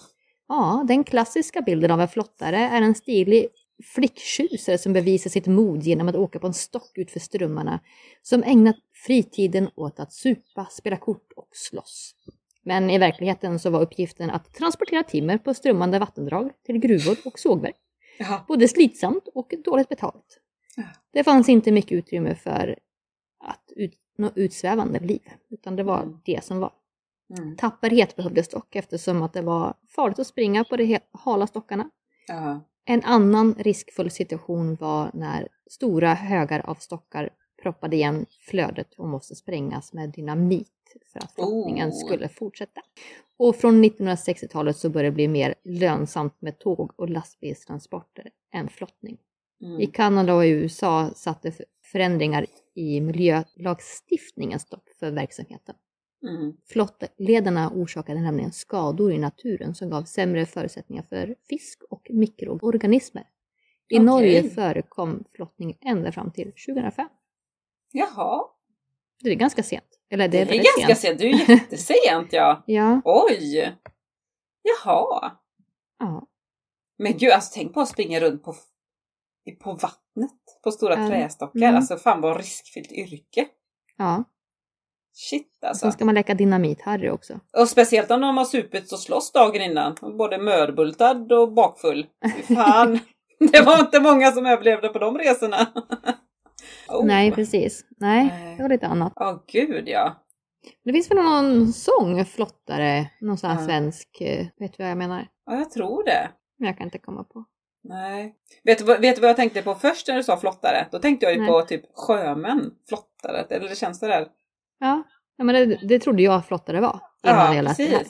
Ja, den klassiska bilden av en flottare är en stilig flicktjusare som bevisar sitt mod genom att åka på en stock utför strömmarna, som ägnat fritiden åt att supa, spela kort och slåss. Men i verkligheten så var uppgiften att transportera timmer på strömmande vattendrag till gruvor och sågverk. Jaha. Både slitsamt och dåligt betalt. Det fanns inte mycket utrymme för att ut, något utsvävande liv, utan det var Mm. det som var. Mm. Tapperhet behövdes dock eftersom att det var farligt att springa på de hala stockarna. Ja. En annan riskfull situation var när stora högar av stockar proppade igen flödet och måste sprängas med dynamit för att flottningen Oh. skulle fortsätta. Och från 1960-talet så började det bli mer lönsamt med tåg och lastbilstransporter än flottning. I Mm. Kanada och i USA satte förändringar i miljölagstiftningen stopp för verksamheten. Mm. Flottlederna orsakade nämligen skador i naturen som gav sämre förutsättningar för fisk och mikroorganismer. I Okej. Norge förekom flottning ända fram till 2005. Jaha. Det är ganska sent. Eller det Det är, är väldigt ganska sent. sent. Det är jättesent ja. Ja, Oj! Jaha. ja. Men gud, alltså tänk på att springa runt på, på vattnet. På stora Ja. trästockar. Mm. Alltså fan vad riskfyllt yrke. ja. Shit alltså. sen ska man läka dynamit-Harry också. Och speciellt om de har supit och slåss dagen innan. Både mörbultad och bakfull. Fan. det var inte många som överlevde på de resorna. oh. Nej, precis. Nej, Nej. det var lite annat. Ja, gud ja. Det finns väl någon sång, flottare, någon sån här Ja. svensk, eh, vet du vad jag menar? Ja, jag tror det. Men jag kan inte komma på. Nej. Vet du, vet du vad jag tänkte på först när du sa flottare? Då tänkte jag ju Nej. på typ sjömän. Flottare. Eller det känns det där. Ja, ja men det, det trodde jag flottare var innan jag läste det här.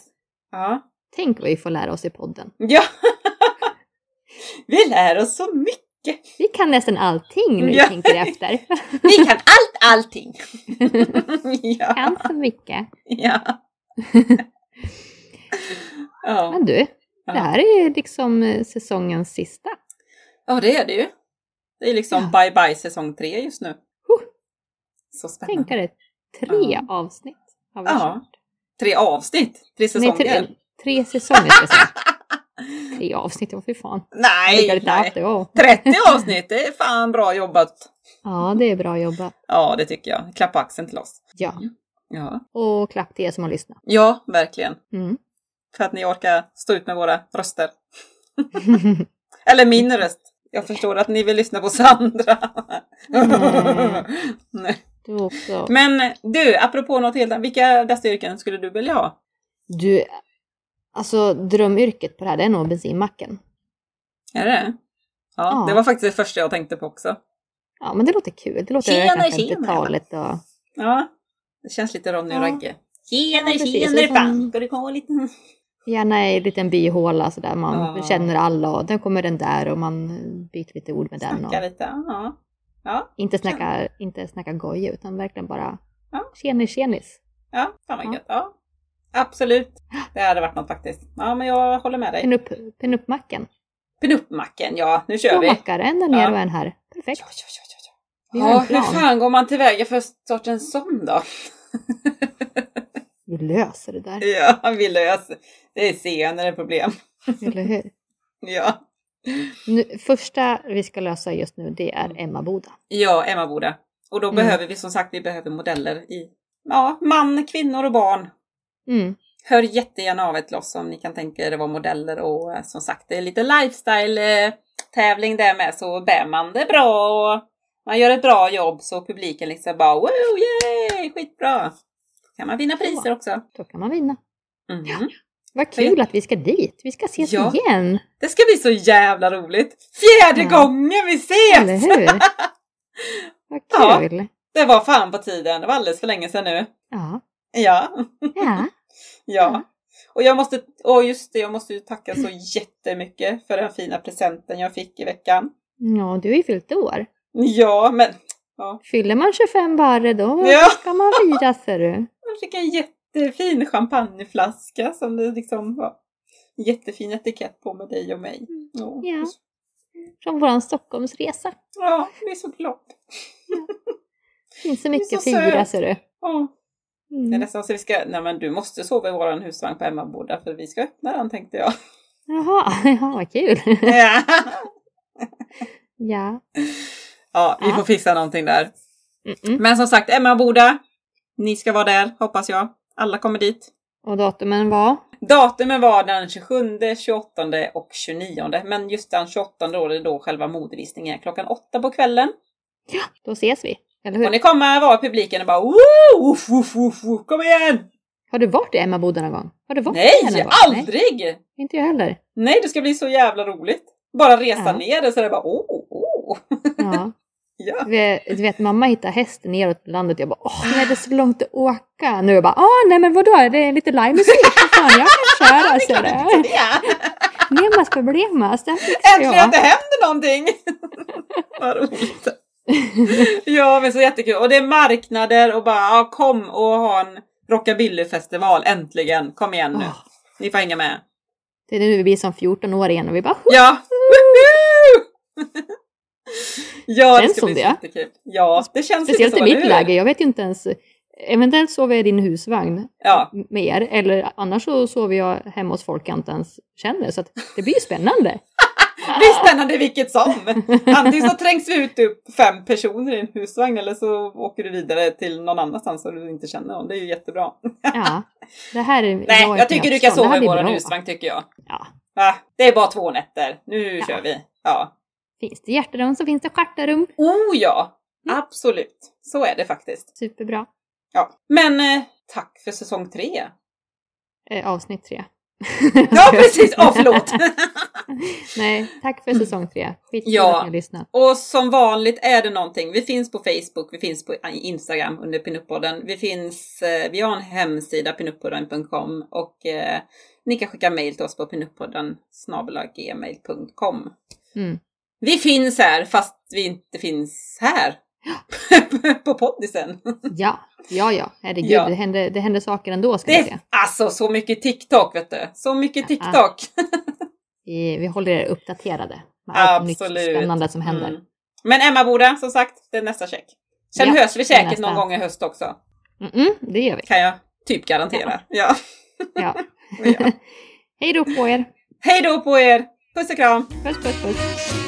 Ja. Tänk vad vi får lära oss i podden. Ja. Vi lär oss så mycket. Vi kan nästan allting nu, Ja. tänker jag efter. Vi kan allt, allting. ja. kan så mycket. Ja. ja. Men du, det Ja. här är liksom eh, säsongens sista. ja, det är det ju. Det är liksom Ja. bye bye säsong tre just nu. Huh. Så spännande. Tänk det, tre Ja. avsnitt har vi Ja. kört. Tre avsnitt. Tre Nej, säsonger. tre, tre säsonger ska jag säga. Tre avsnitt, vad fy fan. nej, nej. after, oh. 30 avsnitt, det är fan bra jobbat. Ja, det är bra jobbat. Ja, det tycker jag. Klapp på axeln till oss. Ja, Ja, och klapp till er som har lyssnat. ja verkligen. Mm. För att ni orkar stå ut med våra röster. Eller min röst. Jag förstår att ni vill lyssna på Sandra. Nej. Du också. Men du, apropå något helt annat. Vilka dessa yrken skulle du vilja ha? Du, alltså drömyrket på det här, det är nog bensinmacken. Är det? Ja, Ja. det var faktiskt det första jag tänkte på också. Ja, men det låter kul. Det låter Tjena, tjena. 50-talet och... Ja, det känns lite Ronny och Ja. Ragge. Tjena, Ja, tjena, Och fan. Ska du komma lite? Gärna i en liten byhåla sådär, man Ja. känner alla och den kommer den där och man byter lite ord med den. Snacka Och lite. Ja. Ja, inte snacka, inte snacka goja utan verkligen bara Ja. tjenis tjenis. ja fan vad Ja. gött. Ja. Absolut. Det hade varit något faktiskt. Ja, men jag håller med dig. Pinup, pinup-macken. Pinup-macken, ja. Nu kör Två vi. mackar, en där nere Ja. och en här. Perfekt. Ja, ja, ja, ja, ja. ja hur fan går man tillväga för att starta en sån då? Vi löser det där, Ja, vi löser. Det är senare problem. eller hur? Ja. Nu, första vi ska lösa just nu det är Emmaboda. Ja, Emmaboda. Och då Mm. behöver vi som sagt, vi behöver modeller i ja, man, kvinnor och barn. Mm. Hör jättegärna av er till oss om ni kan tänka er att vara modeller och eh, som sagt det är lite lifestyle eh, tävling där med så bär man det bra och man gör ett bra jobb så publiken liksom bara wow, yay, skitbra! kan man vinna priser också. Då kan man vinna. Mhm. Ja. Vad kul att vi ska dit. Vi ska ses Ja. igen. Det ska bli så jävla roligt! Fjärde Ja. gången vi ses! Eller hur? Vad Ja. kul. Det var fan på tiden, det var alldeles för länge sedan nu. Ja. Ja. Ja. Ja. Och jag måste, och just det, jag måste ju tacka så jättemycket för den fina presenten jag fick i veckan. Ja, du har ju fyllt år. Ja, men ja, Fyller man 25 barre då Ja. ska man fira ser du. jag fick en jättefin champagneflaska som det liksom var jättefin etikett på med dig och mig. Ja, Ja. Från våran Stockholmsresa. ja jag är så glad. Finns så mycket så fira ser du. Ja. Det är Mm. nästan så vi ska, nej men du måste sova i våran husvagn på Emmaboda för vi ska öppna den tänkte jag. Jaha, ja, vad kul. Ja, ja. ja vi Ja. får fixa någonting där. Mm-mm. Men som sagt, Emmaboda, ni ska vara där hoppas jag. Alla kommer dit. Och datumen var? Datumen var den 27, 28 och 29. Men just den 28 då är det då själva modevisningen klockan åtta på kvällen. Då ses vi. Eller Och hur? ni kommer vara i publiken och bara Woo! Uff, uff, uff, uff, Kom igen! Har du varit i Emmaboda någon gång? Har du varit Nej, aldrig! Nej, inte jag heller. Nej, det ska bli så jävla roligt. Bara resa Ja. ner det så är det bara åh, åh. Ja. Ja. Du vet, mamma hittade hästen neråt landet. Jag bara, åh, nej, det är så långt att åka. Nu är jag bara, åh, nej, men vadå, det är lite livemusik. Fan, jag kan köra, det. Ja. Nemas problemas, det Äntligen jag. att det händer någonting! Vad roligt! Ja, men så jättekul. Och det är marknader och bara ja, kom och ha en rockabillyfestival äntligen. Kom igen nu. Åh, Ni får hänga med. det är nu vi blir som 14 år igen och vi bara, Ja! Ja, det Känns ska som bli det. jättekul. Ja, det känns speciellt lite i så, mitt eller hur? läge. Jag vet ju inte ens, eventuellt sover jag i din husvagn Ja, med er, eller annars så sover jag hemma hos folk jag inte ens känner. Så det blir ju spännande. det blir spännande vilket som. Antingen så trängs vi ut upp fem personer i en husvagn eller så åker du vidare till någon annanstans och du inte känner någon. Det är ju jättebra. Ja, det här är... Nej, jag tycker du kan. Det sova i bra. husvagn tycker jag. Ja. Va? Det är bara två nätter. Nu Ja. kör vi. Ja. Finns det hjärterum så finns det stjärterum. Oh ja! Mm. Absolut. Så är det faktiskt. Superbra. Ja. Men eh, tack för säsong tre. Eh, avsnitt tre. Ja, precis! Åh, förlåt! Nej, tack för säsong tre. Skitkul Ja. att ni har lyssnat. Och som vanligt är det någonting. Vi finns på Facebook, vi finns på Instagram under Pinuppodden. Vi finns, eh, vi har en hemsida pinuppodden.com och eh, ni kan skicka mail till oss på pinuppodden gmail.com. Mm. Vi finns här fast vi inte finns här. på poddisen. Ja, ja, ja. Herregud, Ja. Det, händer, det händer saker ändå ska Det, säga. alltså så mycket TikTok vet du. Så mycket. TikTok. Vi, vi håller er uppdaterade med allt nytt Absolut. spännande som händer. Mm. Men Emma-Boda, som sagt, det är nästa check. Sen Ja, hörs vi säkert nästa. någon gång i höst också. Mm-mm, det gör vi. Kan jag typ garantera. Ja. Ja. Ja. Hej då på er! Hej då på er! Puss och kram! Puss, puss, puss!